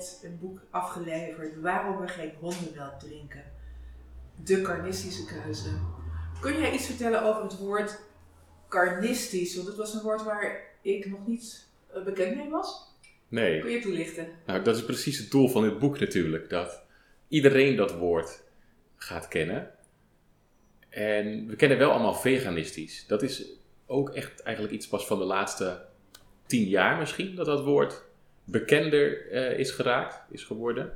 net een boek afgeleverd waarom we geen hondenmelk drinken. De carnistische keuze. Kun jij iets vertellen over het woord carnistisch? Want het was een woord waar ik nog niet eh, bekend mee was. Nee. Kun je toelichten? Nou, dat is precies het doel van dit boek natuurlijk. Dat iedereen dat woord gaat kennen. En we kennen wel allemaal veganistisch. Dat is ook echt eigenlijk iets pas van de laatste tien jaar misschien, dat dat woord bekender eh, is geraakt, is geworden.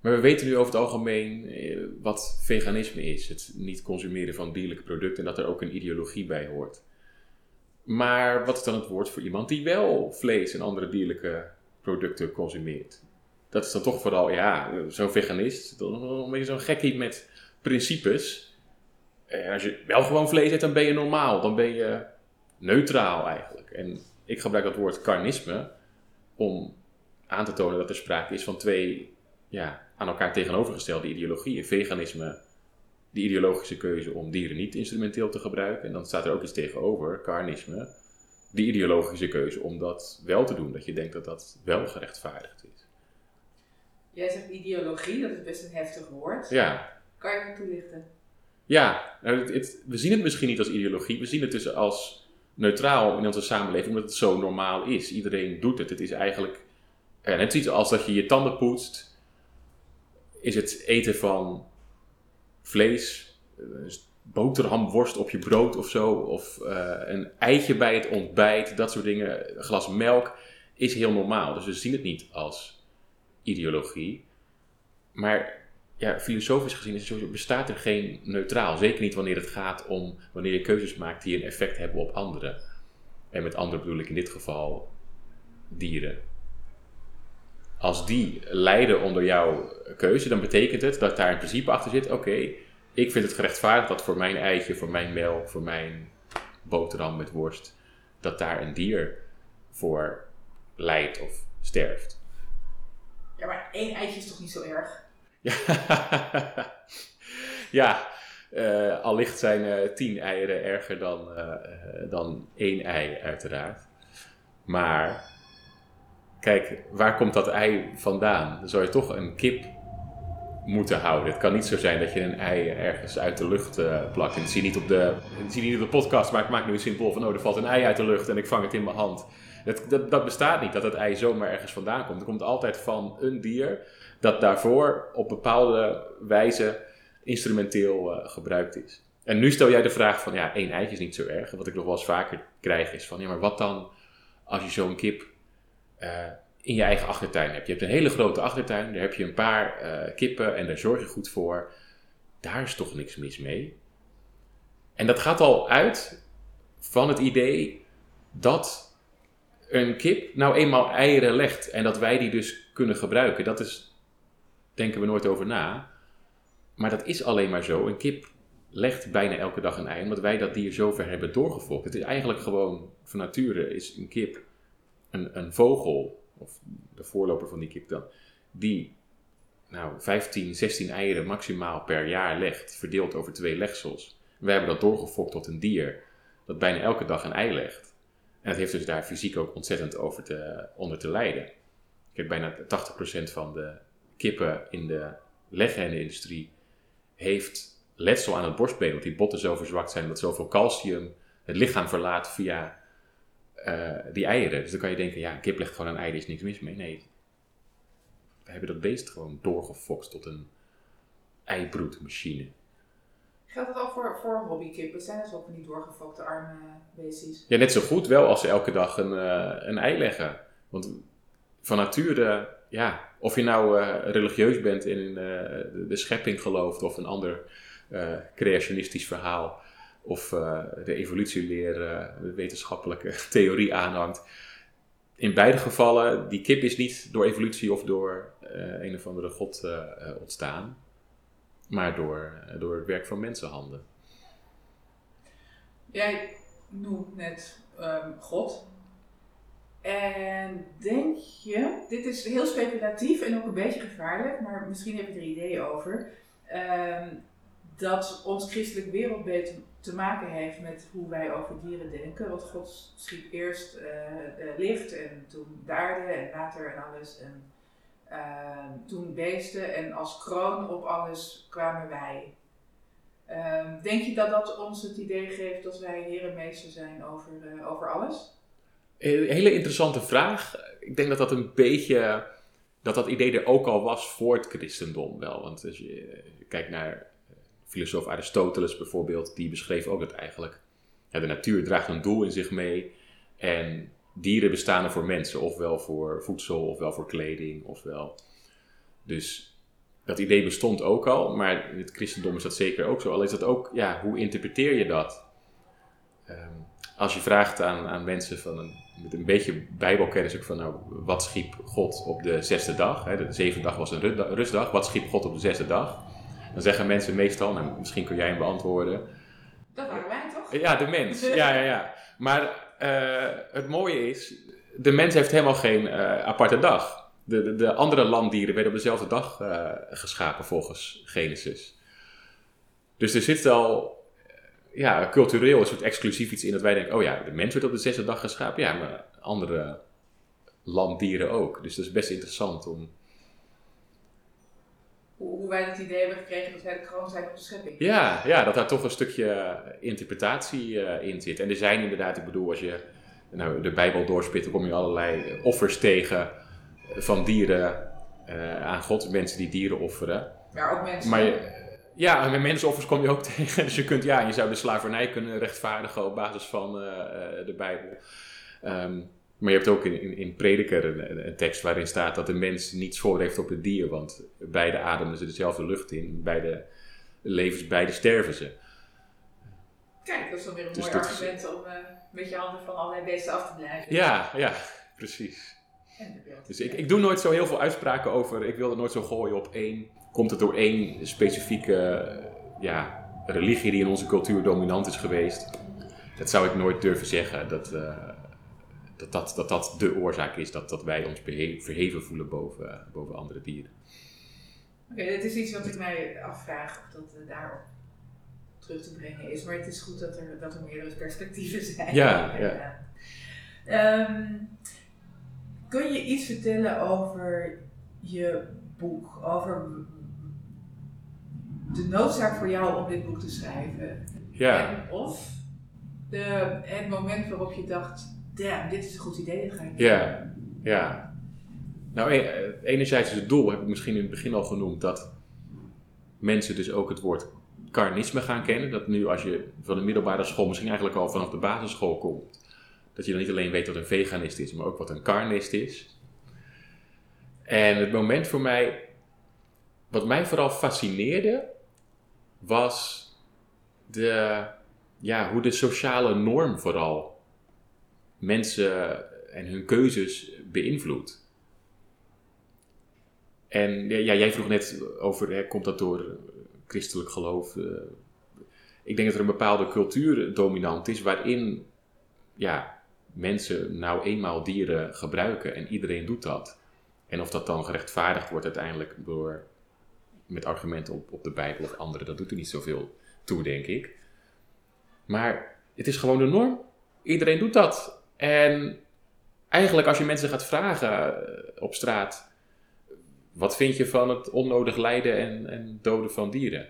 Maar we weten nu over het algemeen eh, wat veganisme is. Het niet consumeren van dierlijke producten en dat er ook een ideologie bij hoort. Maar wat is dan het woord voor iemand die wel vlees en andere dierlijke producten consumeert? Dat is dan toch vooral, ja, zo'n veganist, dan een beetje zo'n gekkie met principes. En als je wel gewoon vlees eet, dan ben je normaal. Dan ben je neutraal eigenlijk. En ik gebruik dat woord carnisme om aan te tonen dat er sprake is van twee ja, aan elkaar tegenovergestelde ideologieën. Veganisme, de ideologische keuze om dieren niet instrumenteel te gebruiken. En dan staat er ook iets tegenover, carnisme, de ideologische keuze om dat wel te doen. Dat je denkt dat dat wel gerechtvaardigd is. Jij zegt ideologie, dat is best een heftig woord. Ja, Kan je het toelichten? ja nou, het, het- we zien het misschien niet als ideologie. We zien het dus als neutraal in onze samenleving, omdat het zo normaal is. Iedereen doet het. Het is eigenlijk ja, net zoiets als dat je je tanden poetst. Is het eten van vlees, eh, boterhamworst op je brood of zo, of eh, een eitje bij het ontbijt, dat soort dingen, een glas melk, is heel normaal. Dus we zien het niet als ideologie. Maar ja, filosofisch gezien is bestaat er geen neutraal. Zeker niet wanneer het gaat om wanneer je keuzes maakt die een effect hebben op anderen. En met anderen bedoel ik in dit geval dieren. Als die lijden onder jouw keuze, dan betekent het dat daar een principe achter zit. Oké, ik vind het gerechtvaardigd dat voor mijn eitje, voor mijn melk, voor mijn boterham met worst, dat daar een dier voor lijdt of sterft. Ja, maar één eitje is toch niet zo erg? Ja, eh, allicht zijn tien eieren erger dan, eh, dan één ei, uiteraard. Maar, kijk, waar komt dat ei vandaan? Dan zou je toch een kip moeten houden. Het kan niet zo zijn dat je een ei ergens uit de lucht eh, plakt. En dat zie je niet op de, zie niet op de podcast, maar ik maak nu een simpel van, oh, er valt een ei uit de lucht en ik vang het in mijn hand. Dat, dat, bestaat niet, dat het ei zomaar ergens vandaan komt. Het komt altijd van een dier dat daarvoor op bepaalde wijze instrumenteel eh, gebruikt is. En nu stel jij de vraag van, ja, één eitje is niet zo erg. Wat ik nog wel eens vaker krijg is van, ja, maar wat dan als je zo'n kip eh, in je eigen achtertuin hebt? Je hebt een hele grote achtertuin, daar heb je een paar eh, kippen en daar zorg je goed voor. Daar is toch niks mis mee? En dat gaat al uit van het idee dat een kip nou eenmaal eieren legt en dat wij die dus kunnen gebruiken. Dat is, denken we nooit over na. Maar dat is alleen maar zo. Een kip legt bijna elke dag een ei, omdat wij dat dier zover hebben doorgefokt. Het is eigenlijk gewoon, van nature is een kip een, een vogel, of de voorloper van die kip dan, die nou, 15, 16 eieren maximaal per jaar legt, verdeeld over twee legsels. Wij hebben dat doorgefokt tot een dier dat bijna elke dag een ei legt. En het heeft dus daar fysiek ook ontzettend over te, onder te lijden. Ik heb bijna 80% van de kippen in de leghendenindustrie heeft letsel aan het borstbeen, want die botten zo verzwakt zijn dat zoveel calcium het lichaam verlaat via eh, die eieren. Dus dan kan je denken, ja, een kip legt gewoon een ei, er is niks mis mee. Nee, we hebben dat beest gewoon doorgefokt tot een eibroedmachine. Geldt dat ook voor, voor hobbykippen? Zijn dat ook van die doorgefokte arme beestjes? Ja, net zo goed wel als ze elke dag een, eh, een ei leggen. Want van nature, ja, of je nou eh, religieus bent en in eh, de, de schepping gelooft of een ander creationistisch verhaal, of de evolutieleer, de wetenschappelijke theorie aanhangt. In beide gevallen, die kip is niet door evolutie of door een of andere god ontstaan, maar door, eh, door het werk van mensenhanden. Jij noemt net ehm, God. En denk je, dit is heel speculatief en ook een beetje gevaarlijk, maar misschien heb je er ideeën over. Ehm, dat ons christelijk wereldbeeld te maken heeft met hoe wij over dieren denken. Want God schiep eerst uh, licht en toen de aarde en water en alles. En uh, toen beesten en als kroon op alles kwamen wij. Uh, denk je dat dat ons het idee geeft dat wij herenmeester zijn over, uh, over alles? Een hele interessante vraag. Ik denk dat dat een beetje, dat dat idee er ook al was voor het christendom wel. Want als je, je kijkt naar filosoof Aristoteles bijvoorbeeld, die beschreef ook dat eigenlijk de natuur draagt een doel in zich mee. En dieren bestaan er voor mensen, ofwel voor voedsel, ofwel voor kleding, ofwel. Dus dat idee bestond ook al, maar in het christendom is dat zeker ook zo. Al is dat ook, ja, hoe interpreteer je dat? Um, als je vraagt aan, aan mensen van een, met een beetje bijbelkennis ook van, nou, wat schiep God op de zesde dag? Hè, de zevende dag was een rustdag. Wat schiep God op de zesde dag? Dan zeggen mensen meestal, nou, misschien kun jij hem beantwoorden. Dat waren wij toch? Ja, de mens. Ja, ja, ja. Maar het mooie is, de mens heeft helemaal geen uh, aparte dag. De, de, de, andere landdieren werden op dezelfde dag uh, geschapen volgens Genesis. Dus er zit al ja, cultureel een soort exclusief iets in dat wij denken, oh ja, de mens werd op de dag geschapen. Ja, maar andere landdieren ook. Dus dat is best interessant om hoe, wij het idee hebben gekregen dat wij de kroon zijn op de schepping. Ja, ja dat daar toch een stukje interpretatie uh, in zit. En er zijn inderdaad, ik bedoel, als je nou, de Bijbel doorspit, dan kom je allerlei offers tegen van dieren uh, aan God. Mensen die dieren offeren. Maar ook mensen. Maar ja, met mensenoffers kom je ook tegen. Dus je kunt, ja, je zou de slavernij kunnen rechtvaardigen op basis van uh, de Bijbel. Um, maar je hebt ook in, in, in Prediker een, een, tekst waarin staat dat de mens niets voor heeft op het dier. Want beide ademen ze dezelfde lucht in, beide levens, beide sterven ze. Kijk, dat is dan weer een dus mooi argument om uh, met je handen van allerlei beesten af te blijven. Ja, ja, precies. Dus ik, ik doe nooit zo heel veel uitspraken over, ik wil het nooit zo gooien op één. Komt het door één specifieke ja, religie die in onze cultuur dominant is geweest? Dat zou ik nooit durven zeggen. Dat, uh, dat, dat, dat dat de oorzaak is dat, dat wij ons verheven voelen boven, boven andere dieren. Oké, okay, dit is iets wat ik mij afvraag of dat uh, daarop terug te brengen is. Maar het is goed dat er, dat er meerdere perspectieven zijn. Ja, ja. Um, kun je iets vertellen over je boek? Over de noodzaak voor jou om dit boek te schrijven? Ja. En of de, het moment waarop je dacht, damn, dit is een goed idee, dat ga ik Ja, ja. Nou, e-, enerzijds is het doel, heb ik misschien in het begin al genoemd, dat mensen dus ook het woord carnisme gaan kennen. Dat nu als je van de middelbare school, misschien eigenlijk al vanaf de basisschool komt, dat je dan niet alleen weet wat een veganist is, maar ook wat een carnist is. En het moment voor mij, wat mij vooral fascineerde, was de, ja, hoe de sociale norm vooral mensen en hun keuzes beïnvloedt. En ja, jij vroeg net over, hè, komt dat door christelijk geloof? Uh, ik denk dat er een bepaalde cultuur dominant is waarin ja, mensen nou eenmaal dieren gebruiken en iedereen doet dat. En of dat dan gerechtvaardigd wordt uiteindelijk door, met argumenten op, op de Bijbel of andere, dat doet er niet zoveel toe, denk ik. Maar het is gewoon de norm. Iedereen doet dat. En eigenlijk als je mensen gaat vragen eh, op straat, wat vind je van het onnodig lijden en, en doden van dieren?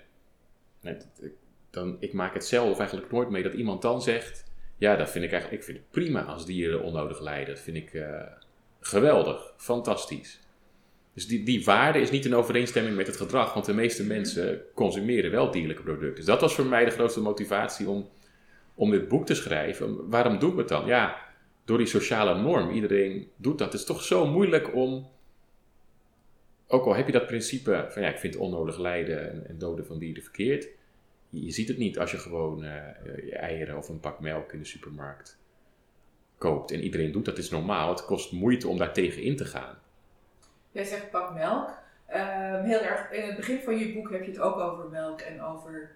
Dan, ik maak het zelf eigenlijk nooit mee dat iemand dan zegt, ja, dat vind ik eigenlijk, ik vind het prima als dieren onnodig lijden. Dat vind ik uh, geweldig, fantastisch. Dus die, die waarde is niet in overeenstemming met het gedrag, want de meeste mensen consumeren wel dierlijke producten. Dus dat was voor mij de grootste motivatie om, om dit boek te schrijven. Waarom doe ik het dan? Ja, door die sociale norm, iedereen doet dat. Het is toch zo moeilijk om, ook al heb je dat principe van ja, ik vind onnodig lijden en, en doden van dieren verkeerd. Je, ziet het niet als je gewoon uh, je eieren of een pak melk in de supermarkt koopt. En iedereen doet dat, is normaal. Het kost moeite om daar tegen in te gaan. Jij zegt pak melk. Uh, heel erg, in het begin van je boek heb je het ook over melk en over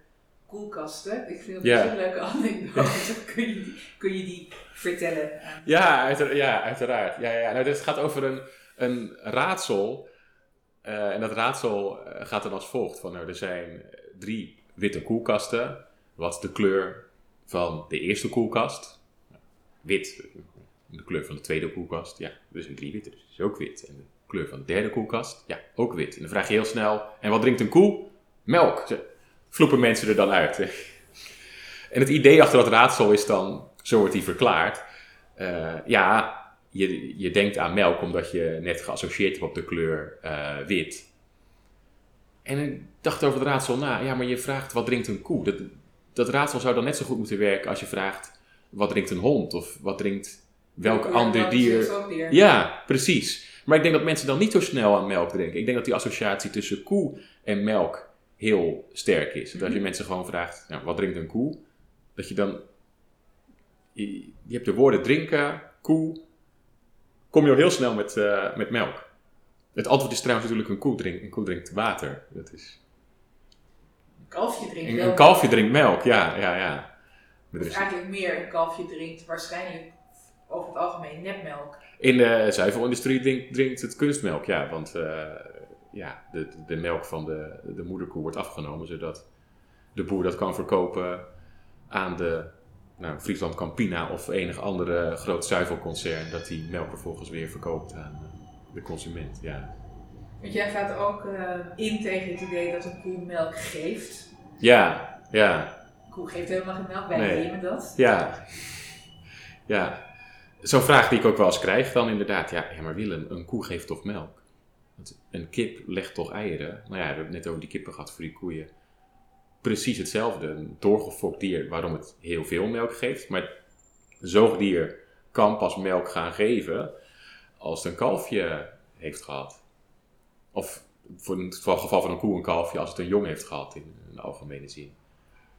koelkasten. Ik vind het ja. een leuke anekdote. kun, je die, kun je die vertellen? Ja, uiteraard. Ja, uiteraard. Ja, ja. Nou, dit gaat over een, een raadsel. Uh, en dat raadsel eh, gaat dan als volgt. Van, nou, er zijn drie witte koelkasten. Wat is de kleur van de eerste koelkast? Wit. De kleur van de tweede koelkast? Ja, dus een drie witte, dus is ook wit. En de kleur van de derde koelkast? Ja, ook wit. En dan vraag je heel snel, en wat drinkt een koe? Melk. Vloepen mensen er dan uit. En het idee achter dat raadsel is dan, zo wordt die verklaard. Uh, ja, je, je denkt aan melk omdat je net geassocieerd hebt op de kleur uh, wit. En ik dacht over het raadsel na. Ja, maar je vraagt wat drinkt een koe? Dat, dat raadsel zou dan net zo goed moeten werken als je vraagt wat drinkt een hond? Of wat drinkt welk Ja, ander dier? weer. Ja, precies. Maar ik denk dat mensen dan niet zo snel aan melk drinken. Ik denk dat die associatie tussen koe en melk heel sterk is. Dat als je Mhm. mensen gewoon vraagt, nou, wat drinkt een koe? Dat je dan... Je, je hebt de woorden drinken, koe... Kom je al heel snel met, eh, met melk. Het antwoord is trouwens natuurlijk een koe drinkt, een koe drinkt water. Dat is, Een kalfje drinkt een, wel. een kalfje drinkt melk, ja, ja, ja. Maar is- eigenlijk meer, een kalfje drinkt waarschijnlijk over het algemeen nepmelk. In de zuivelindustrie drinkt, drinkt het kunstmelk, ja. Want eh, ja, de, de melk van de, de moederkoe wordt afgenomen, zodat de boer dat kan verkopen aan de nou, Friesland Campina of enig andere groot zuivelconcern. Dat die melk vervolgens weer verkoopt aan de consument, ja. Want jij gaat ook eh, in tegen het idee dat een koe melk geeft. Ja, ja, Een koe geeft helemaal geen melk, wij Nee. nemen dat. ja. Ja. Zo'n vraag die ik ook wel eens krijg dan inderdaad. Ja, ja maar Willem, een koe geeft toch melk? Want Een kip legt toch eieren? Nou ja, we hebben het net over die kippen gehad voor die koeien. Precies hetzelfde. Een doorgefokt dier waarom het heel veel melk geeft. Maar een zoogdier kan pas melk gaan geven als het een kalfje heeft gehad. Of voor het geval van een koe een kalfje als het een jong heeft gehad in een algemene zin.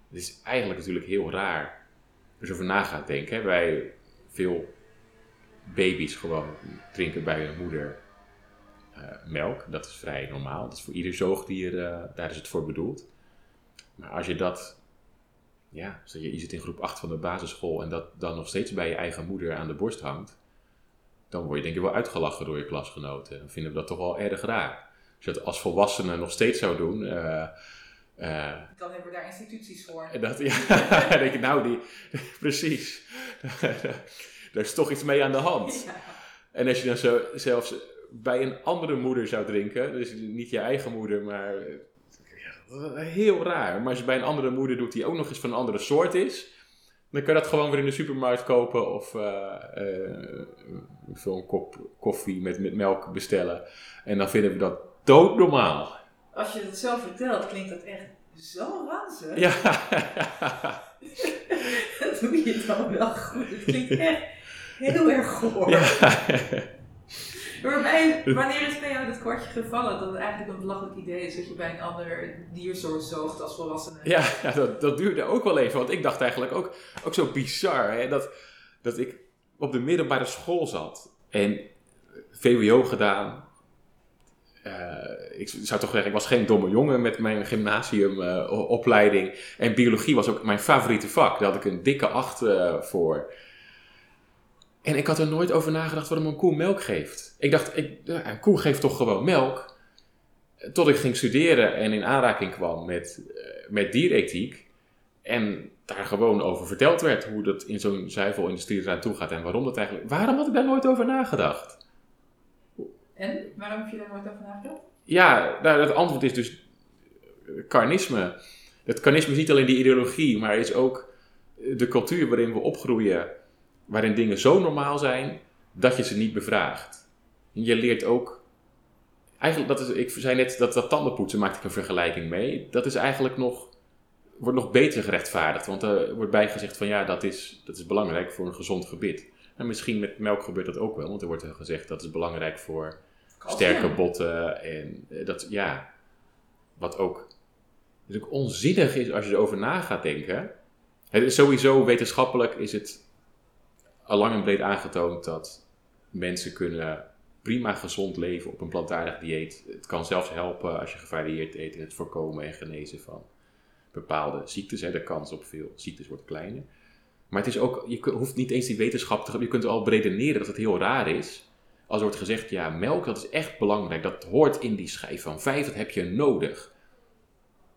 Het is eigenlijk natuurlijk heel raar als je over na gaat denken. Wij, veel baby's gewoon drinken bij hun moeder melk. Dat is vrij normaal. Dat is voor ieder zoogdier, eh, daar is het voor bedoeld. Maar als je dat, ja, je, je zit in groep 8 van de basisschool en dat dan nog steeds bij je eigen moeder aan de borst hangt, dan word je denk ik wel uitgelachen door je klasgenoten. Dan vinden we dat toch wel erg raar. Als je dat als volwassene nog steeds zou doen, eh, eh, Dan hebben we daar instituties voor. dat, ja, dan denk ik, nou, die, precies. Daar is toch iets mee aan de hand. Ja. En als je dan zo, zelfs bij een andere moeder zou drinken, dus niet je eigen moeder, maar eh, heel raar. Maar als je bij een andere moeder doet die ook nog eens van een andere soort is, dan kan je dat gewoon weer in de supermarkt kopen of eh eh, een kop koffie met, met melk bestellen. En dan vinden we dat doodnormaal. Als je het zo vertelt, klinkt dat echt zo ranzig. Ja. Dat doe je dan wel goed. Het klinkt echt heel erg goor. ja. Wanneer is bij jou dat kwartje gevallen dat het eigenlijk een belachelijk idee is dat je bij een ander diersoort zoogt als volwassene? Ja, ja dat, dat duurde ook wel even. Want ik dacht eigenlijk ook, ook zo bizar hè, dat, dat ik op de middelbare school zat en VWO gedaan. Eh, ik zou toch zeggen, ik was geen domme jongen met mijn gymnasiumopleiding. en biologie was ook mijn favoriete vak. Daar had ik een dikke acht eh, voor. En ik had er nooit over nagedacht waarom een koe melk geeft. Ik dacht, ik, een koe geeft toch gewoon melk? Tot ik ging studeren en in aanraking kwam met, eh, met dierethiek. En daar gewoon over verteld werd hoe dat in zo'n zuivelindustrie eraan toe gaat en waarom dat eigenlijk. Waarom had ik daar nooit over nagedacht? En waarom heb je daar nooit over nagedacht? Ja, nou, het antwoord is dus carnisme. Het carnisme is niet alleen die ideologie, maar is ook de cultuur waarin we opgroeien, waarin dingen zo normaal zijn dat je ze niet bevraagt. Je leert ook, eigenlijk, dat is, ik zei net dat dat tandenpoetsen maakte ik een vergelijking mee. Dat is eigenlijk nog, wordt nog beter gerechtvaardigd, want er wordt bijgezegd van ja, dat is, dat is belangrijk voor een gezond gebit. En misschien met melk gebeurt dat ook wel, want er wordt gezegd dat is belangrijk voor sterke botten en eh, dat, ja, wat ook natuurlijk onzinnig is als je erover na gaat denken. Het is sowieso wetenschappelijk is het al lang en breed aangetoond dat mensen kunnen prima gezond leven op een plantaardig dieet. Het kan zelfs helpen als je gevarieerd eet in het voorkomen en genezen van bepaalde ziektes. Hè. De kans op veel ziektes wordt kleiner. Maar het is ook, je hoeft niet eens die wetenschap te Je kunt al redeneren dat het heel raar is. Als er wordt gezegd, ja, melk dat is echt belangrijk. Dat hoort in die schijf van vijf, dat heb je nodig.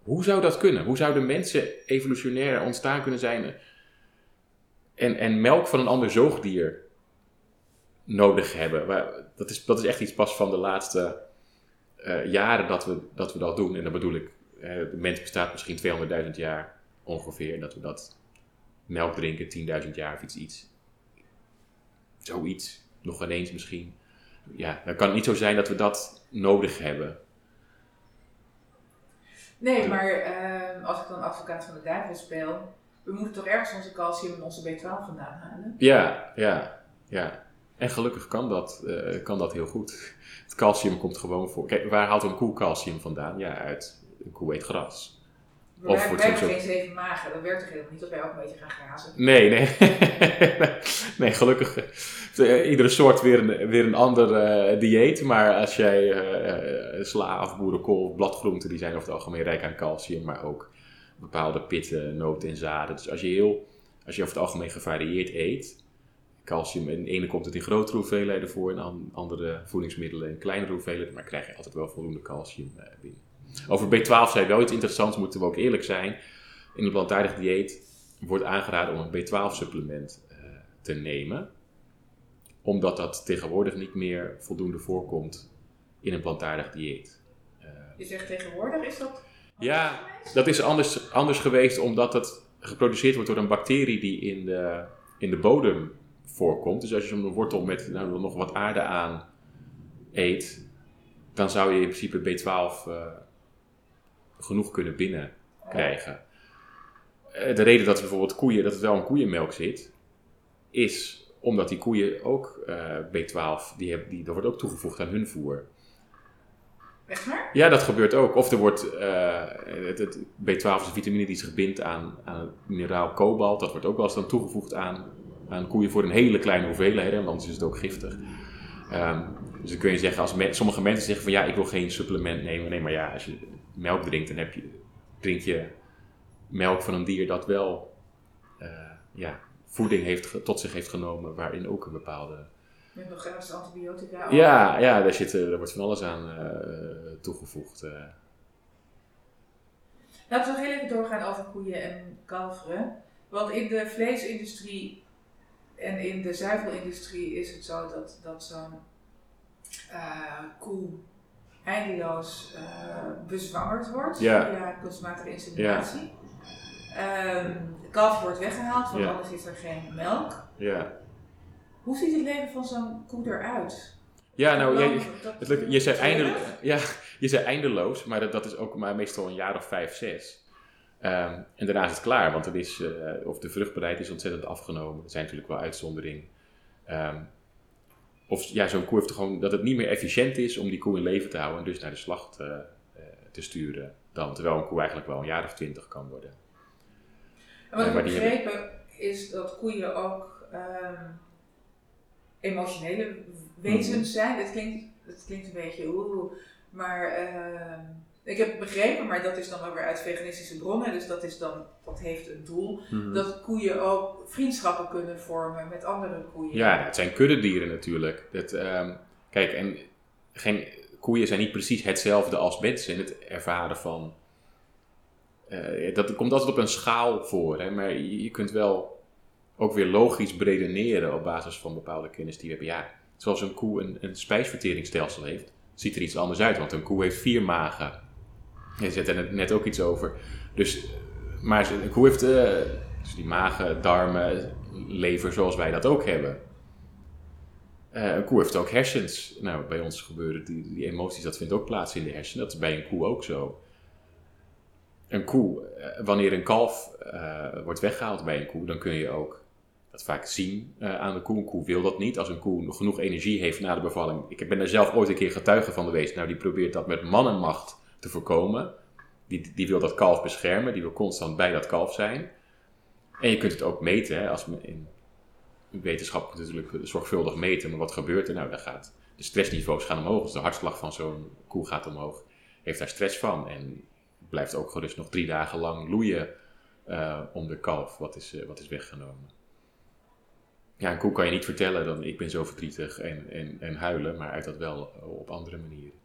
hoe zou dat kunnen? Hoe zouden mensen evolutionair ontstaan kunnen zijn en, en melk van een ander zoogdier nodig hebben? Dat is, dat is echt iets pas van de laatste uh, jaren dat we, dat we dat doen. En dat bedoel ik, uh, de mens bestaat misschien 200.000 jaar ongeveer. En dat we dat melk drinken 10.000 jaar of iets, iets. Zoiets. Nog ineens misschien. Ja, dan kan het niet zo zijn dat we dat nodig hebben. Nee, maar uh, als ik dan advocaat van de duivel speel, we moeten toch ergens onze calcium en onze B12 vandaan halen? Ja, ja, ja. En gelukkig kan dat, uh, kan dat heel goed. Het calcium komt gewoon voor. Kijk, waar haalt een koe calcium vandaan? Ja, uit een koe eet gras. We of wij hebben geen zeven magen, dat werkt toch helemaal niet dat wij ook een beetje gaan grazen? Nee, nee. nee, gelukkig. Uh, iedere soort weer een, weer een ander uh, dieet. Maar als jij uh, sla of boerenkool, bladgroenten, die zijn over het algemeen rijk aan calcium. Maar ook bepaalde pitten, noten en zaden. Dus als je, heel, als je over het algemeen gevarieerd eet, calcium. De ene komt het in grotere hoeveelheden voor, en andere voedingsmiddelen in kleinere hoeveelheden, maar krijg je altijd wel voldoende calcium uh, binnen. Over B12 zei wel iets interessants, moeten we ook eerlijk zijn. In het plantaardig dieet wordt aangeraden om een B12-supplement uh, eh, te nemen, omdat dat tegenwoordig niet meer voldoende voorkomt in een plantaardig dieet. Uh, je zegt tegenwoordig, is dat? Ja, dat is anders, anders geweest omdat het geproduceerd wordt door een bacterie die in de, in de bodem voorkomt. Dus als je zo'n wortel met nou, nog wat aarde aan eet, dan zou je in principe B12 uh, genoeg kunnen binnenkrijgen. Uh, de reden dat bijvoorbeeld koeien, dat het wel in koeienmelk zit, is omdat die koeien ook uh, B12, die hebben, die, wordt ook toegevoegd aan hun voer. Ja, dat gebeurt ook. Of er wordt uh, het, het, B12 is een vitamine die zich bindt aan, aan het mineraal kobalt. Dat wordt ook wel eens dan toegevoegd aan aan koeien voor een hele kleine hoeveelheid, want anders is het ook giftig. Um, dus dan kun je zeggen, als sommige mensen zeggen van ja, ik wil geen supplement nemen. Nee, maar ja, als je melk drinkt, dan heb je, drink je melk van een dier dat wel uh, ja, voeding heeft, tot zich heeft genomen, waarin ook een bepaalde... Met nog antibiotica? Ja, ja daar, zit, daar wordt van alles aan uh, toegevoegd. Uh. Laten we nog heel even doorgaan over koeien en kalveren. Want in de vleesindustrie en in de zuivelindustrie is het zo dat, dat zo'n uh, koe eindeloos uh, bezwangerd wordt ja. via kunstmatige inseminatie. Ja. Um, de kalf wordt weggehaald, want anders is er geen melk. Ja. Hoe ziet het leven van zo'n koe eruit? Ja, nou, je, je, zei eindeloos, ja, je zei eindeloos, maar dat, dat is ook maar meestal een jaar of vijf, zes. Um, en daarna is het klaar, want er is, uh, of de vruchtbaarheid is ontzettend afgenomen. Er zijn natuurlijk wel uitzonderingen. Um, of ja, zo'n koe heeft gewoon dat het niet meer efficiënt is om die koe in leven te houden en dus naar de slacht uh, uh, te sturen. Dan, terwijl een koe eigenlijk wel een jaar of twintig kan worden. En wat ik begrepen hebben... is dat koeien ook um, emotionele wezens mm. zijn. Het klinkt, het klinkt een beetje oeh, maar ik heb begrepen, maar dat is dan wel weer uit veganistische bronnen, dus dat, is dan, dat heeft een doel, mhm. dat koeien ook vriendschappen kunnen vormen met andere koeien. Ja, het zijn kuddedieren natuurlijk. Dat, um, kijk, en geen, koeien zijn niet precies hetzelfde als mensen in het ervaren van. Uh, dat komt altijd op een schaal voor, hè, maar je, je, kunt wel ook weer logisch bredeneren op basis van bepaalde kennis die we hebben. Ja, zoals een koe een, een spijsverteringsstelsel heeft, ziet er iets anders uit, want een koe heeft vier magen je zet er net ook iets over. Dus, maar een koe heeft uh, dus die magen, darmen, lever zoals wij dat ook hebben. Uh, een koe heeft ook hersens. Nou, bij ons gebeuren die, die, emoties, dat vindt ook plaats in de hersenen. Dat is bij een koe ook zo. Een koe, uh, wanneer een kalf wordt weggehaald bij een koe, dan kun je ook dat vaak zien aan de koe. Een koe wil dat niet. Als een koe genoeg energie heeft na de bevalling. Ik ben er zelf ooit een keer getuige van geweest. Nou, die probeert dat met mannenmacht te voorkomen. Die, die wil dat kalf beschermen, die wil constant bij dat kalf zijn. En je kunt het ook meten, hè, als in wetenschap natuurlijk zorgvuldig meten, maar wat gebeurt er nou? Dan gaat de stressniveaus gaan omhoog, dus de hartslag van zo'n koe gaat omhoog. Heeft daar stress van en blijft ook gerust nog drie dagen lang loeien uh, om de kalf, wat is, uh, wat is weggenomen. Ja, een koe kan je niet vertellen dan ik ben zo verdrietig en, en, en huilen, maar uit dat wel op andere manieren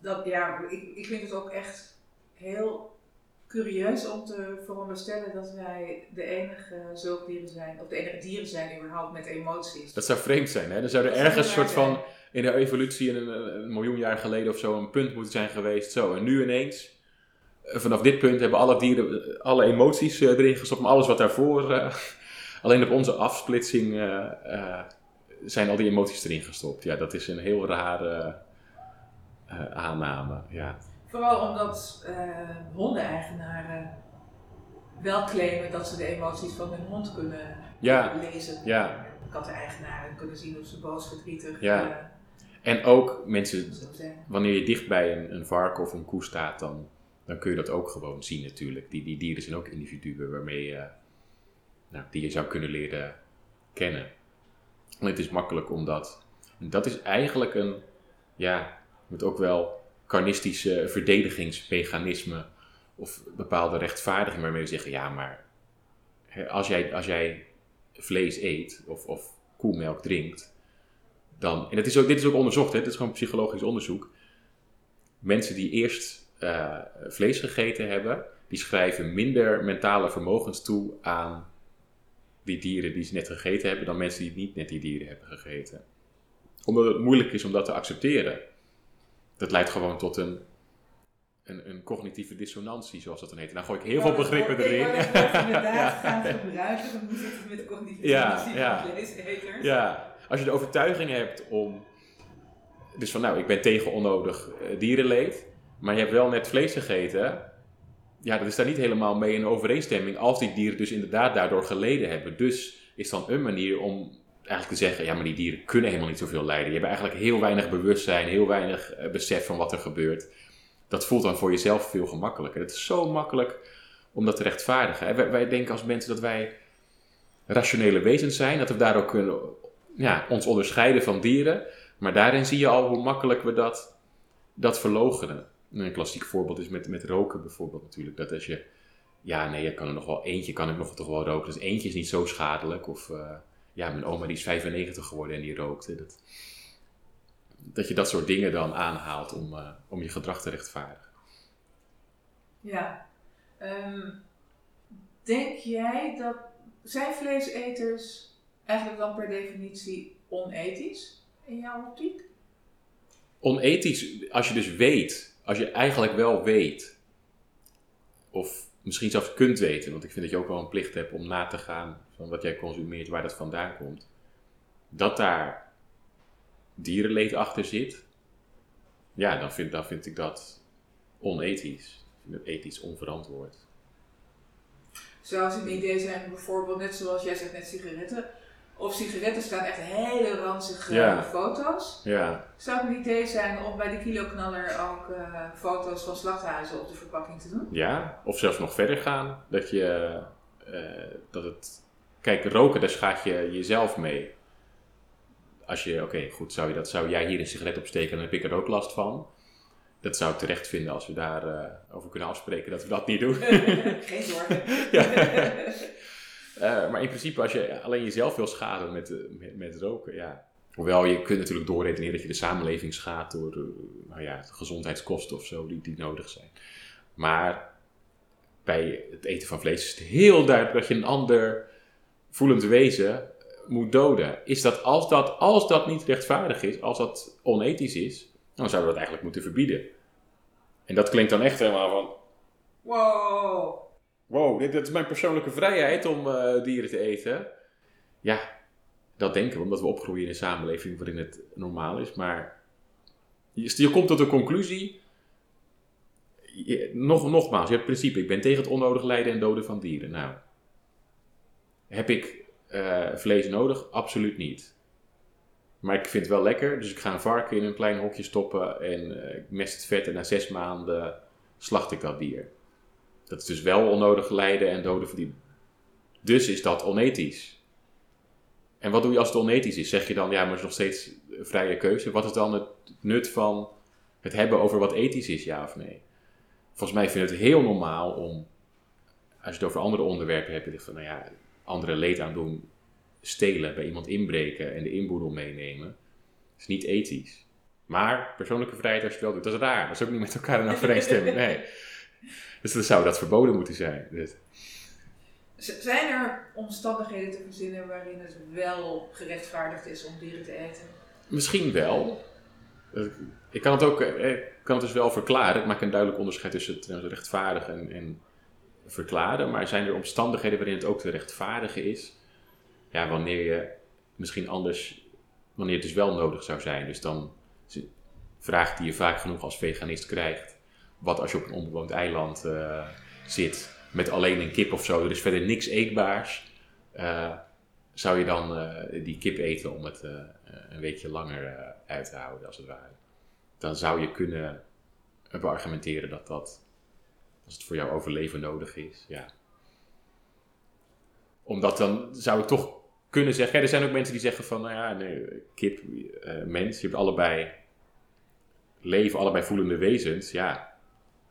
dat, ja, ik, ik vind het ook echt heel curieus om te veronderstellen dat wij de enige zoogdieren zijn, of de enige dieren zijn überhaupt met emoties. Dat zou vreemd zijn, hè? Er zou er Dat ergens een soort van, in de evolutie een, een, miljoen jaar geleden of zo, een punt moeten zijn geweest. Zo, en nu ineens, eh, vanaf dit punt hebben alle dieren eh, alle emoties eh, erin gestopt, maar alles wat daarvoor, eh, alleen op onze afsplitsing eh, eh, zijn al die emoties erin gestopt. Ja, dat is een heel rare eh, aanname, ja. Vooral omdat hondeneigenaren wel claimen dat ze de emoties van hun hond kunnen Ja, lezen. ja. Katteneigenaren kunnen zien of ze boos, verdrietig Ja. En ook mensen wanneer je dicht bij een, een varken of een koe staat, dan, dan kun je dat ook gewoon zien natuurlijk. Die, die dieren zijn ook individuen waarmee je, nou, die je zou kunnen leren kennen. En het is makkelijk omdat, en dat is eigenlijk een, ja, met ook wel carnistische verdedigingsmechanisme of bepaalde rechtvaardiging waarmee we zeggen, ja maar als jij, als jij vlees eet of, of koemelk drinkt, dan, en het is ook, dit is ook onderzocht, hè, dit is gewoon psychologisch onderzoek. Mensen die eerst eh, vlees gegeten hebben, die schrijven minder mentale vermogens toe aan die dieren die ze net gegeten hebben, dan mensen die niet net die dieren hebben gegeten. Omdat het moeilijk is om dat te accepteren. Dat leidt gewoon tot een, een, een cognitieve dissonantie, zoals dat dan heet. En dan gooi ik heel veel begrippen erin. Dat inderdaad Ja. gaan gebruiken, dan moet het met cognitieve Ja, dissonantie ja. Ja, als je de overtuiging hebt om. Dus van nou, ik ben tegen onnodig eh, dierenleed. Maar je hebt wel net vlees gegeten. Ja, dat is daar niet helemaal mee in overeenstemming. Als die dieren dus inderdaad daardoor geleden hebben. Dus is dan een manier om eigenlijk te zeggen: ja, maar die dieren kunnen helemaal niet zoveel lijden. Je hebt eigenlijk heel weinig bewustzijn, heel weinig eh, besef van wat er gebeurt. Dat voelt dan voor jezelf veel gemakkelijker. Het is zo makkelijk om dat te rechtvaardigen. Wij, wij denken als mensen dat wij rationele wezens zijn, dat we daardoor kunnen ja, ons onderscheiden van dieren. Maar daarin zie je al hoe makkelijk we dat, dat verlogenen. Een klassiek voorbeeld is met, met roken bijvoorbeeld natuurlijk. Dat als je, ja nee, ik kan er nog wel eentje, kan ik nog toch wel roken. Dus eentje is niet zo schadelijk. Of eh, ja, mijn oma die is 95 geworden en die rookte. Dat, dat je dat soort dingen dan aanhaalt om, eh, om je gedrag te rechtvaardigen. Ja. Ehm, denk jij dat. Zijn vleeseters eigenlijk dan per definitie onethisch in jouw optiek? onethisch, als je dus weet, als je eigenlijk wel weet, of misschien zelfs kunt weten, want ik vind dat je ook wel een plicht hebt om na te gaan van wat jij consumeert, waar dat vandaan komt, dat daar dierenleed achter zit, ja, dan vind, dan vind ik dat onethisch. Ik vind het ethisch onverantwoord. Zou het een idee zijn, bijvoorbeeld, net zoals jij zegt, net sigaretten. Of sigaretten staan echt hele ranzige Ja. foto's. Ja, Zou het een idee zijn om bij de kiloknaller ook eh, foto's van slachthuizen op de verpakking te doen? ja, of zelfs nog verder gaan, dat je, eh, dat het, kijk, roken, daar schaad je jezelf mee. Als je, oké, goed, zou, je dat, zou jij hier een sigaret opsteken, dan heb ik er ook last van. Dat zou ik terecht vinden als we daarover over kunnen afspreken dat we dat niet doen. Geen zorgen. Ja. Eh, maar in principe, als je alleen jezelf wil schaden met, eh, met, met roken, ja. Hoewel je kunt natuurlijk doorredeneren dat je de samenleving schaadt door eh, nou ja, gezondheidskosten of zo die, die nodig zijn. Maar bij het eten van vlees is het heel duidelijk dat je een ander voelend wezen moet doden. Is dat als, dat als dat niet rechtvaardig is, als dat onethisch is, dan zouden we dat eigenlijk moeten verbieden. En dat klinkt dan echt helemaal van, Wow. Wow, dit, is mijn persoonlijke vrijheid om eh, dieren te eten. Ja, dat denken we, omdat we opgroeien in een samenleving waarin het normaal is. Maar je, je komt tot de conclusie, nog, nogmaals, je hebt het principe, ik ben tegen het onnodig lijden en doden van dieren. Nou, heb ik eh, vlees nodig? Absoluut niet. Maar ik vind het wel lekker, dus ik ga een varken in een klein hokje stoppen en eh, ik mest het vet en na zes maanden slacht ik dat dier. Dat is dus wel onnodig lijden en doden die. Dus is dat onethisch. En wat doe je als het onethisch is? Zeg je dan, ja, maar het is nog steeds een vrije keuze. Wat is dan het nut van het hebben over wat ethisch is, ja of nee? Volgens mij vind ik het heel normaal om, als je het over andere onderwerpen hebt, je van, nou ja, anderen leed aan doen, stelen, bij iemand inbreken en de inboedel meenemen, is niet ethisch. Maar persoonlijke vrijheid als je het wel doet, dat is raar. Dat is ook niet met elkaar in overeenstemming. Nee. dus dan zou dat verboden moeten zijn. Dus. Zijn er omstandigheden te verzinnen waarin het wel gerechtvaardigd is om dieren te eten? Misschien wel. Eh, Ik kan het ook eh, ik kan het dus wel verklaren. Ik maak een duidelijk onderscheid tussen het eh, rechtvaardigen en, en verklaren. Maar zijn er omstandigheden waarin het ook te rechtvaardigen is? Ja, wanneer je misschien anders, wanneer het dus wel nodig zou zijn. Dus dan vraag die je vaak genoeg als veganist krijgt. Wat als je op een onbewoond eiland eh, zit met alleen een kip of zo, er is verder niks eetbaars. Eh, zou je dan eh, die kip eten om het een weekje langer uit te houden, als het ware? Dan zou je kunnen beargumenteren dat dat, als het voor jouw overleven nodig is, ja. Omdat dan zou ik toch kunnen zeggen, er zijn ook mensen die zeggen van, nou ja, kip, mens, je hebt allebei leven, allebei voelende wezens, ja.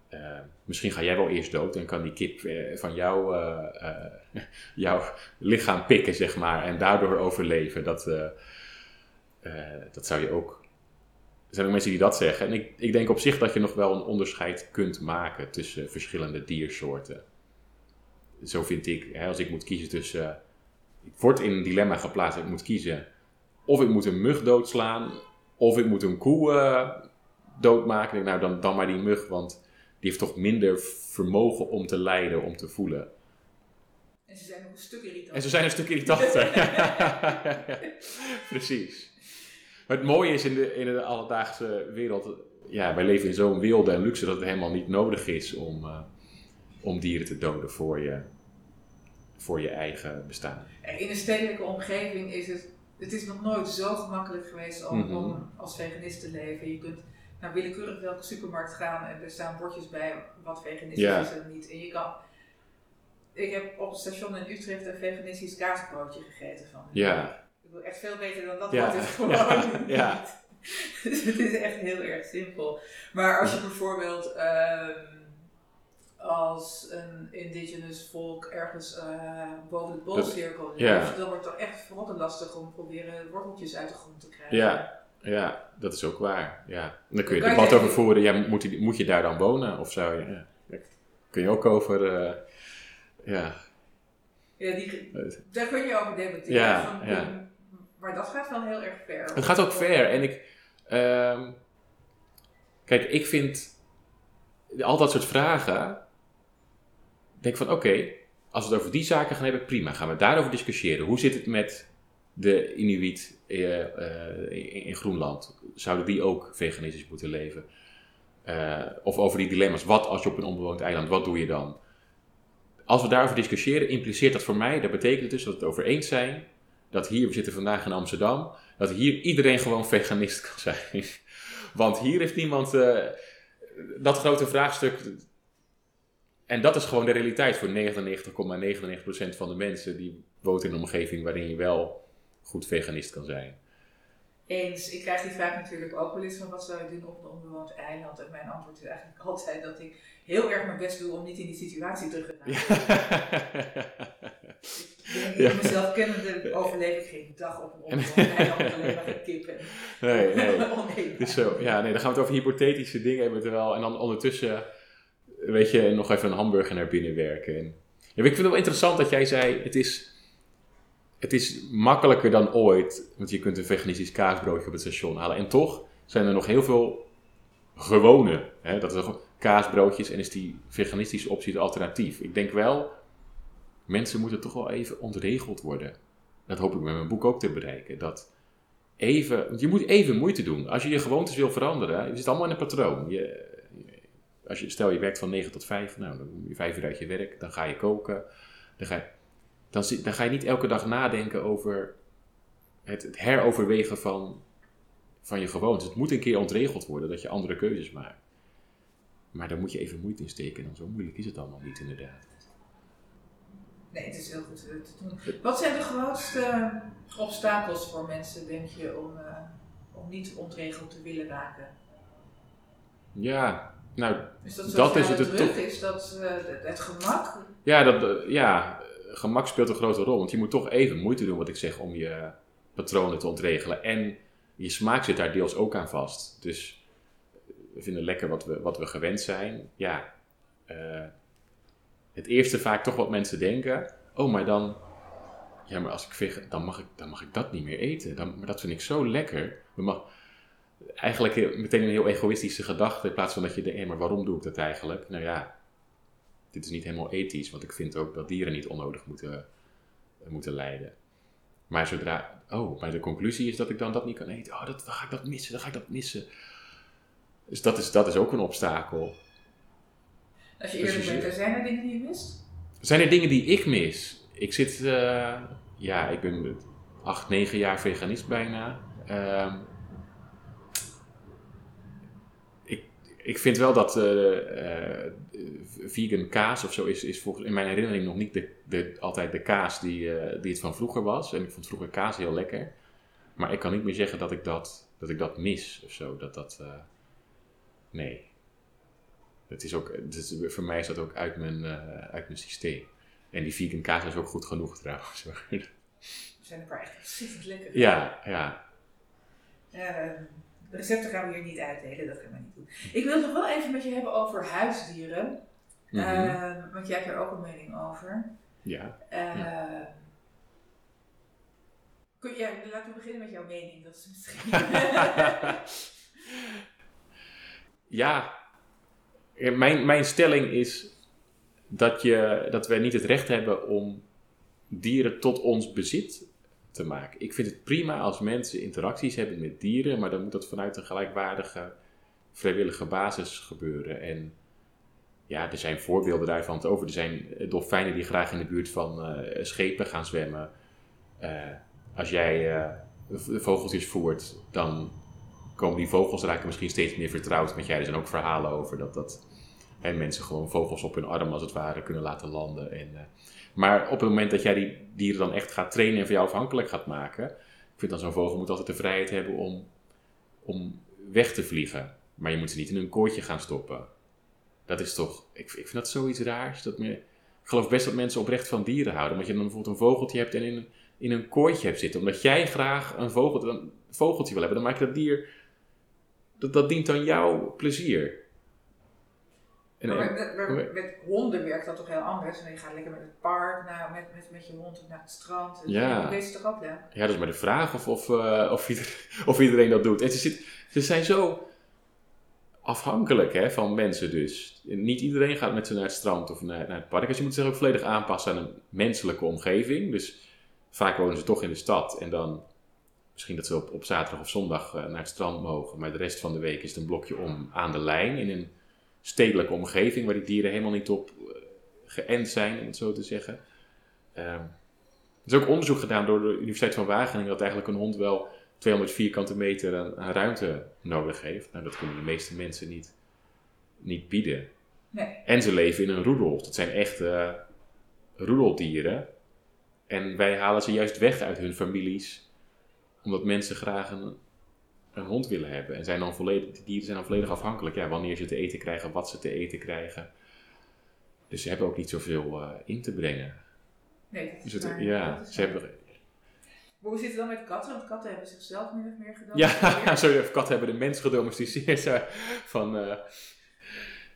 Eh, misschien ga jij wel eerst dood en kan die kip eh, van jou, eh, jouw lichaam pikken, zeg maar, en daardoor overleven. Dat, dat zou je ook. Er zijn ook mensen die dat zeggen. En ik, ik denk op zich dat je nog wel een onderscheid kunt maken tussen verschillende diersoorten. Zo vind ik, hè, als ik moet kiezen tussen. ik word in een dilemma geplaatst. Ik moet kiezen of ik moet een mug doodslaan, of ik moet een koe doodmaken. Nou, dan, dan maar die mug, want heeft toch minder vermogen om te lijden, om te voelen. En ze zijn ook een stuk irritant. En ze zijn een stuk irritanter. Precies. Maar het mooie is in de, in de alledaagse wereld, ja, wij leven in zo'n wilde en luxe dat het helemaal niet nodig is om, eh, om dieren te doden voor je, voor je eigen bestaan. In een stedelijke omgeving is het, het is nog nooit zo gemakkelijk geweest om, Mhm. om als veganist te leven. Je kunt naar willekeurig welke supermarkt gaan en er staan bordjes bij wat veganistisch Ja. is en niet. En je kan, ik heb op het station in Utrecht een veganistisch kaasbroodje gegeten van. Ja. Ik wil echt veel beter dan dat Ja. wordt het gewoon Ja. Ja. Dus het is echt heel erg simpel. Maar als je bijvoorbeeld ehm, als een indigenous volk ergens eh, boven de Poolcirkel leeft, dan wordt het toch echt verrotte lastig om proberen worteltjes uit de grond te krijgen. Ja. Ja, dat is ook waar. Ja. Dan kun je je debat over voeren. Ja, moet, je, moet je daar dan wonen? Of zou je... Ja. Kun je ook over... eh, ja. Ja, die, Eh, daar kun je over debatteren. Ja, van, ja. Maar dat gaat wel heel erg ver. Het gaat ook ver. En ik. ehm, kijk, ik vind. Al dat soort vragen. Denk van oké. als we het over die zaken gaan hebben, prima. Gaan we daarover discussiëren. Hoe zit het met de Inuit eh, eh, in, Groenland? Zouden die ook veganistisch moeten leven? Eh, of over die dilemma's. Wat als je op een onbewoond eiland, wat doe je dan? Als we daarover discussiëren, impliceert dat voor mij, dat betekent dus dat we het over eens zijn. Dat hier, we zitten vandaag in Amsterdam, dat hier iedereen gewoon veganist kan zijn. Want hier heeft niemand dat grote vraagstuk. En dat is gewoon de realiteit voor 99,99% van de mensen die woont in een omgeving waarin je wel goed veganist kan zijn. Eens, ik krijg die vraag natuurlijk ook wel eens van wat zou je doen op een onbewoond eiland? En mijn antwoord is eigenlijk altijd dat ik heel erg mijn best doe om niet in die situatie te geraken. Ik denk, Ja. ik mezelf kennende overleef ik geen dag op een onbewoond eiland alleen maar kippen. Nee, nee. Dus zo, ja, nee, dan gaan we het over hypothetische dingen hebben terwijl, en dan ondertussen, weet je, nog even een hamburger naar binnen werken. En, ja, ik vind het wel interessant dat jij zei, het is, het is makkelijker dan ooit, want je kunt een veganistisch kaasbroodje op het station halen. En toch zijn er nog heel veel gewone, hè, dat is kaasbroodjes en is die veganistische optie het alternatief. Ik denk wel, mensen moeten toch wel even ontregeld worden. Dat hoop ik met mijn boek ook te bereiken. Dat even, want je moet even moeite doen. Als je je gewoontes wil veranderen, je zit allemaal in een patroon. Je, als je, stel je werkt van 9 tot 5, nou, dan kom je 5 uur uit je werk, dan ga je koken. Dan ga je, dan, ga je niet elke dag nadenken over het, het heroverwegen van, van je gewoontes. Het moet een keer ontregeld worden dat je andere keuzes maakt. Maar daar moet je even moeite in steken. En zo moeilijk is het allemaal niet, inderdaad. Nee, het is heel goed te doen. Wat zijn de grootste obstakels voor mensen, denk je, om, eh, om niet ontregeld te willen raken? Ja, nou, Is dat, Dat is het het het druk? toch- Is dat eh, het, gemak? Ja, dat, eh, ja, gemak speelt een grote rol. Want je moet toch even moeite doen, wat ik zeg, om je patronen te ontregelen. En je smaak zit daar deels ook aan vast. Dus we vinden lekker wat we, wat we gewend zijn. Ja, eh, het eerste vaak toch wat mensen denken, oh, maar dan, ja, maar als ik vegan, dan mag ik, dan mag ik dat niet meer eten. Dan, maar dat vind ik zo lekker. Dan mag, eigenlijk meteen een heel egoïstische gedachte, in plaats van dat je denkt, maar waarom doe ik dat eigenlijk? Nou ja, dit is niet helemaal ethisch, want ik vind ook dat dieren niet onnodig moeten, moeten lijden. Maar zodra, oh, maar de conclusie is dat ik dan dat niet kan eten. Oh, dat, dan ga ik dat missen, dan ga ik dat missen. Dus dat is, dat is ook een obstakel. Als je Dus eerlijk je bent, zijn er dingen die je mist? Zijn er dingen die ik mis? Ik zit, eh, ja, ik ben acht, negen jaar veganist bijna. Ehm, ik, vind wel dat eh, eh, vegan kaas of zo is, is volgens, in mijn herinnering nog niet de, de, altijd de kaas die, eh, die het van vroeger was. En ik vond vroeger kaas heel lekker. Maar ik kan niet meer zeggen dat ik dat, dat, ik dat mis of zo. Dat dat, nee. Het is ook, is, voor mij is dat ook uit mijn, uit mijn systeem. En die vegan kaas is ook goed genoeg trouwens. Er zijn paar echt ontzettend lekker. ja, ja. Ehm, de recepten gaan we hier niet uitdelen, dat gaan we niet doen. Ik wil het nog wel even met je hebben over huisdieren. Mhm. Ehm, want jij hebt er ook een mening over. ja. Ehm, kun, ja, laten we beginnen met jouw mening. Dat is misschien. ja. Ja, Mijn, mijn stelling is dat, je, dat wij niet het recht hebben om dieren tot ons bezit te maken. Ik vind het prima als mensen interacties hebben met dieren, maar dan moet dat vanuit een gelijkwaardige, vrijwillige basis gebeuren. En ja, er zijn voorbeelden daarvan over. Er zijn eh, dolfijnen die graag in de buurt van eh, schepen gaan zwemmen. Eh, als jij vogeltjes voert, dan komen die vogels raken misschien steeds meer vertrouwd met jij. Er zijn ook verhalen over dat, dat hè, mensen gewoon vogels op hun arm als het ware kunnen laten landen. En, eh, maar op het moment dat jij die dieren dan echt gaat trainen en van jou afhankelijk gaat maken, ik vind dan zo'n vogel moet altijd de vrijheid hebben om, om weg te vliegen. Maar je moet ze niet in een kooitje gaan stoppen. Dat is toch, ik, ik vind dat zoiets raars. Dat me, ik geloof best dat mensen oprecht van dieren houden. Want je dan bijvoorbeeld een vogeltje hebt en in in een kooitje hebt zitten. Omdat jij graag een vogel, een vogeltje wil hebben, dan maak je dat dier dat, dat dient dan jouw plezier. En, Maar met, met- met- met honden werkt dat toch heel anders. En je gaat lekker met het park, naar, met, met, met je hond naar het strand. Ja. Weet je toch ook, ja? ja, dat is maar de vraag of, of, eh, of, ieder- of iedereen dat doet. En ze, zit, ze zijn zo afhankelijk hè, van mensen dus. Niet iedereen gaat met ze naar het strand of naar, naar het park. Dus je moet zich ook volledig aanpassen aan een menselijke omgeving. Dus vaak wonen ze toch in de stad. En dan misschien dat ze op, op zaterdag of zondag eh, naar het strand mogen. Maar de rest van de week is het een blokje om aan de lijn. In een stedelijke omgeving waar die dieren helemaal niet op eh, geënt zijn, om het zo te zeggen. Ehm, er is ook onderzoek gedaan door de Universiteit van Wageningen dat eigenlijk een hond wel 200 vierkante meter aan, aan ruimte nodig heeft. Nou, dat kunnen de meeste mensen niet, niet bieden. Nee. En ze leven in een roedel. Dat zijn echte eh, roedeldieren. En wij halen ze juist weg uit hun families, omdat mensen graag een, een hond willen hebben. En zijn dan volledig, die dieren zijn dan volledig afhankelijk. Ja, wanneer ze te eten krijgen, wat ze te eten krijgen. Dus ze hebben ook niet zoveel eh, in te brengen. Nee, dat is Dus het, waar. ja, Dat is ze waar. hebben, Maar hoe zit het dan met katten? Want katten hebben zichzelf min of meer gedaan. Ja, sorry, katten hebben de mens gedomesticeerd. Van, eh,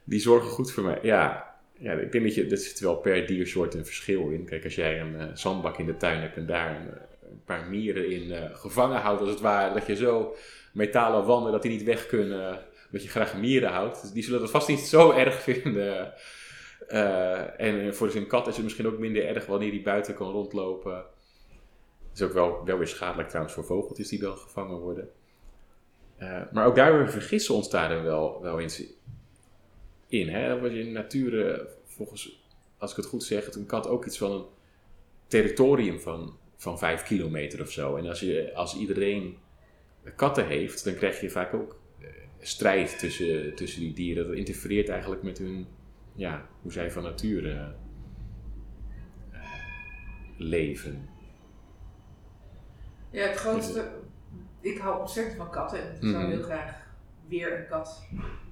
die zorgen goed voor mij. Ja, ja, ik denk dat je, er zit wel per diersoort een verschil in. Kijk, als jij een eh, zandbak in de tuin hebt en daar een, een paar mieren in gevangen houdt, als het ware, dat je zo metalen wanden dat die niet weg kunnen, dat je graag mieren houdt. Dus die zullen dat vast niet zo erg vinden. Eh, en voor zijn kat is het misschien ook minder erg wanneer die buiten kan rondlopen. Is ook wel, wel weer schadelijk trouwens voor vogeltjes die dan gevangen worden. Eh, maar ook daar vergissen ontstaan er wel, wel eens in. Hè? Wat je in eh, volgens, als ik het goed zeg, een kat ook iets van een territorium van, van vijf kilometer of zo. En als, je, als iedereen katten heeft, dan krijg je vaak ook eh, strijd tussen, tussen die dieren. Dat interfereert eigenlijk met hun, ja, hoe zij van nature eh, leven. Ja, het grootste. Ik hou ontzettend van katten en ik zou Mhm. heel graag weer een kat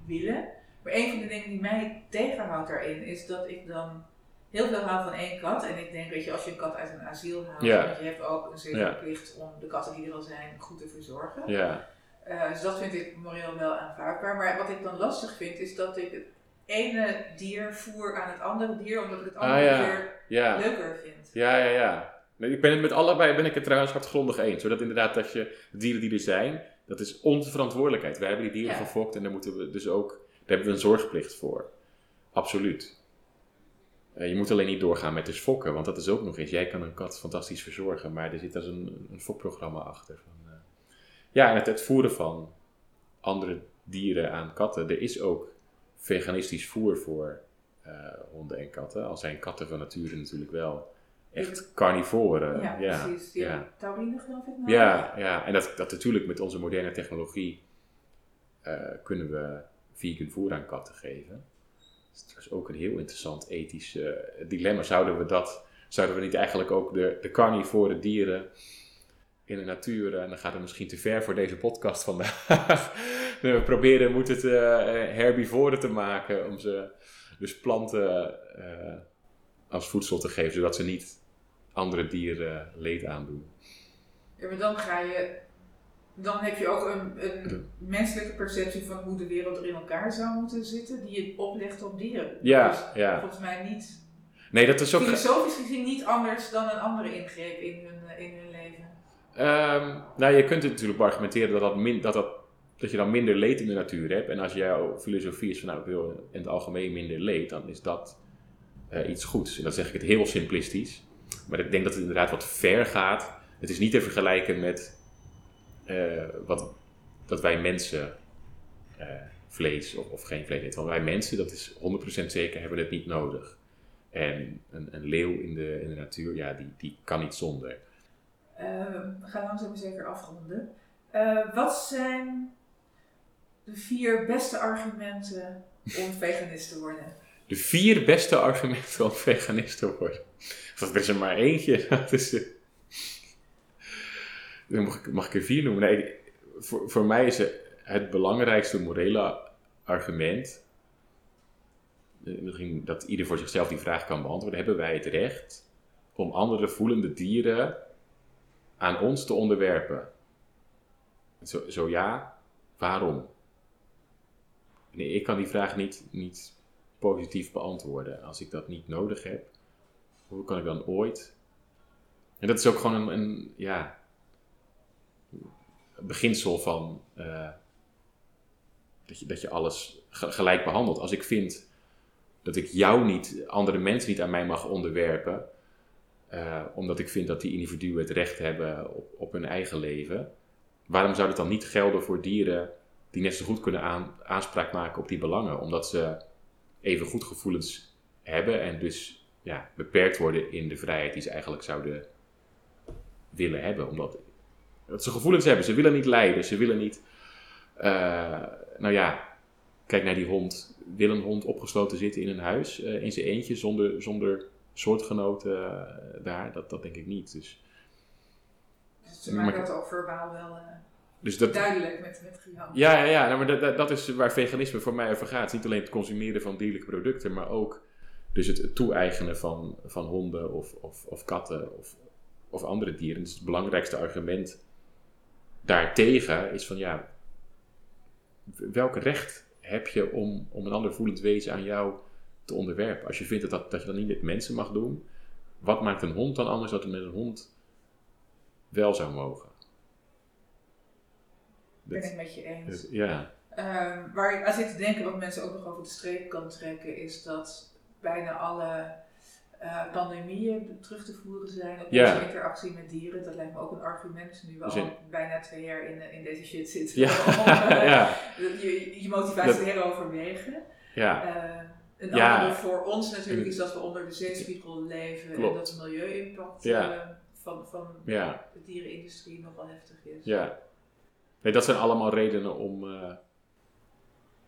willen. Maar een van de dingen die mij tegenhoudt daarin is dat ik dan heel veel hou van één kat. En ik denk, weet je, als je een kat uit een asiel haalt, want je hebt ook een zekere plicht om de katten die er al zijn goed te verzorgen. Ja, Eh, dus dat vind ik moreel wel aanvaardbaar. Maar wat ik dan lastig vind, is dat ik het ene dier voer aan het andere dier, omdat ik het andere Ah, ja. dier Ja, leuker vind. ja, ja. ja. Nee, ik ben het met allebei ben ik het trouwens hartgrondig eens. Zodat inderdaad dat je de dieren die er zijn, dat is onze verantwoordelijkheid. Wij hebben die dieren Ja. gefokt en daar moeten we dus ook, daar hebben we een zorgplicht voor. Absoluut. Eh, je moet alleen niet doorgaan met dus fokken, want dat is ook nog eens. Jij kan een kat fantastisch verzorgen, maar er zit als een, een fokprogramma achter. Van, eh, ja, en het, het voeren van andere dieren aan katten. Er is ook veganistisch voer voor eh, honden en katten. Al zijn katten van nature natuurlijk wel echt carnivoren. Ja, ja, precies. Die ja. taurine geloof ik nou. Ja, ja, en dat, dat natuurlijk met onze moderne technologie kunnen we vegan voer aan katten geven. Dat is ook een heel interessant ethisch eh, dilemma. Zouden we dat, zouden we niet eigenlijk ook de, de carnivore dieren in de natuur, en dan gaat het misschien te ver voor deze podcast vandaag, we proberen moeten het eh, herbivoren te maken om ze dus planten eh, als voedsel te geven, zodat ze niet andere dieren leed aandoen. Ja, maar dan ga je. Dan heb je ook een, een menselijke perceptie van hoe de wereld er in elkaar zou moeten zitten, die je oplegt op dieren. Ja, ja. volgens mij niet, Nee, dat is ook. filosofisch gezien niet anders dan een andere ingreep in hun, eh, in hun leven. Ehm, nou, je kunt het natuurlijk argumenteren dat, dat, min, dat, dat, dat je dan minder leed in de natuur hebt. En als jouw filosofie is van nou, ik wil in het algemeen minder leed, dan is dat eh, iets goeds. En dan zeg ik het heel simplistisch. Maar ik denk dat het inderdaad wat ver gaat. Het is niet te vergelijken met eh, wat, dat wij mensen eh, vlees of, of geen vlees eten. Want wij mensen, dat is 100% zeker, hebben het niet nodig. En een, een leeuw in de, in de natuur, ja, die, die kan niet zonder. Eh, we gaan langzaam zeker afronden. Wat zijn de vier beste argumenten om veganist te worden? De vier beste argumenten om veganist te worden. Of er is er maar eentje. Dat is, mag, ik, er vier noemen? Nee, voor, voor mij is het, het belangrijkste morele argument. eh, Dat ieder voor zichzelf die vraag kan beantwoorden. Hebben wij het recht om andere voelende dieren aan ons te onderwerpen? Zo, zo ja, waarom? Nee, ik kan die vraag niet, niet positief beantwoorden. Als ik dat niet nodig heb, hoe kan ik dan ooit? En dat is ook gewoon een, een ja, beginsel van eh, dat, je, dat je alles ge- gelijk behandelt. Als ik vind dat ik jou niet, andere mensen niet aan mij mag onderwerpen, eh, omdat ik vind dat die individuen het recht hebben op, op hun eigen leven, waarom zou dat dan niet gelden voor dieren die net zo goed kunnen aan, aanspraak maken op die belangen? Omdat ze even goed gevoelens hebben en dus ja, beperkt worden in de vrijheid die ze eigenlijk zouden willen hebben. Omdat dat ze gevoelens hebben. Ze willen niet lijden. Ze willen niet. eh, nou ja, kijk naar die hond. Wil een hond opgesloten zitten in een huis eh, in zijn eentje zonder, zonder soortgenoten eh, daar? Dat, dat denk ik niet. Dus, Dus ze Maar- maken dat ook verbaal wel dus dat, duidelijk met, met gejammer. Ja, ja, ja nou, maar dat, dat, dat is waar veganisme voor mij over gaat. Het is Niet alleen het consumeren van dierlijke producten, maar ook dus het, toe-eigenen van, van honden of, of, of katten of, of andere dieren. Dus het belangrijkste argument daartegen is van ja, welk recht heb je om, om een ander voelend wezen aan jou te onderwerpen? Als je vindt dat, dat, dat je dat niet met mensen mag doen, wat maakt een hond dan anders dat het met een hond wel zou mogen? Ben Dat- ik met je eens. dat- ja. Ehm, waar ik aan zit te denken, wat mensen ook nog over de streep kan trekken, is dat bijna alle eh, pandemieën terug te voeren zijn op Ja. interactie met dieren. Dat lijkt me ook een argument nu we Dus al in- bijna twee jaar in, in deze shit zitten. Ja, Om, eh, ja, je, je motivatie Dat- heroverwegen. ja. Eh, een Ja. andere voor ons natuurlijk is dat we onder de zeespiegel leven Klopt. en dat de milieu-impact Ja. eh, van, van Ja. de dierenindustrie nogal heftig is. Ja. Nee, dat zijn allemaal redenen om. eh,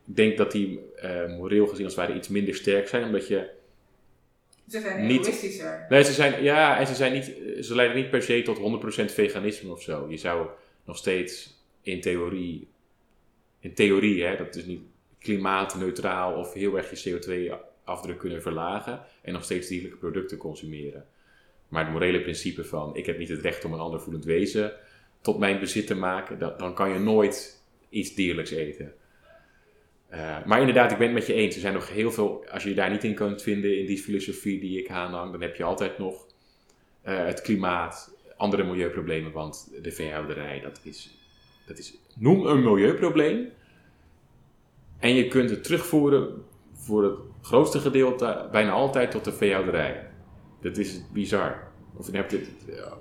ik denk dat die eh, moreel gezien als ware iets minder sterk zijn, omdat je. Ze zijn Niet- egoïstischer. Nee, ze zijn. Ja, en ze zijn niet. Ze leiden niet per se tot 100% veganisme of zo. Je zou nog steeds in theorie. In theorie, hè, dat is niet klimaatneutraal of heel erg je CO2-afdruk kunnen verlagen. En nog steeds dierlijke producten consumeren. Maar het morele principe van: ik heb niet het recht om een ander voelend wezen tot mijn bezit te maken, dan, dan kan je nooit iets dierlijks eten. Uh, maar inderdaad, ik ben het met je eens. Er zijn nog heel veel, als je je daar niet in kunt vinden in die filosofie die ik aanhang, dan heb je altijd nog uh, het klimaat, andere milieuproblemen, want de veehouderij, dat is, dat is, noem een milieuprobleem. En je kunt het terugvoeren voor het grootste gedeelte bijna altijd tot de veehouderij. Dat is bizar. Of je hebt het,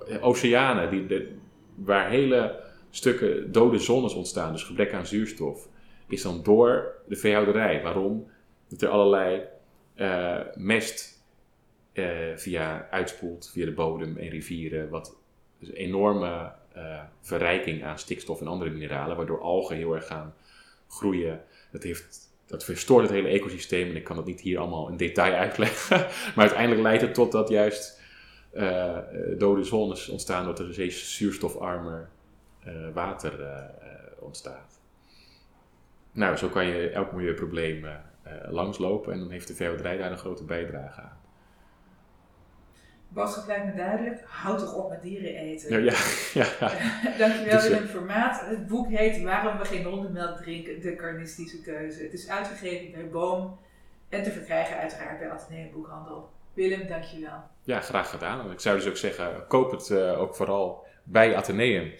uh, oceanen die, waar hele stukken dode zones ontstaan, dus gebrek aan zuurstof, is dan door de veehouderij. Waarom? Dat er allerlei uh, mest uh, via uitspoelt via de bodem en rivieren, wat dus een enorme uh, verrijking aan stikstof en andere mineralen, waardoor algen heel erg gaan groeien. Dat, heeft, dat verstoort het hele ecosysteem en ik kan dat niet hier allemaal in detail uitleggen. maar uiteindelijk leidt het tot dat juist dode zones ontstaan, dat er steeds zuurstofarmer water ontstaat. Nou, zo kan je elk milieuprobleem uh, langslopen en dan heeft de veehouderij daar een grote bijdrage aan. Boodschap lijkt me duidelijk. Houd toch op met dieren eten. Ja, ja, ja. Dankjewel dus, Willem Formaat. Het boek heet Waarom we geen hondenmelk drinken, de carnistische keuze. Het is uitgegeven bij Boom en te verkrijgen uiteraard bij Atheneum Boekhandel. Willem, dankjewel. Ja, graag gedaan. Ik zou dus ook zeggen, koop het uh, ook vooral bij Atheneum.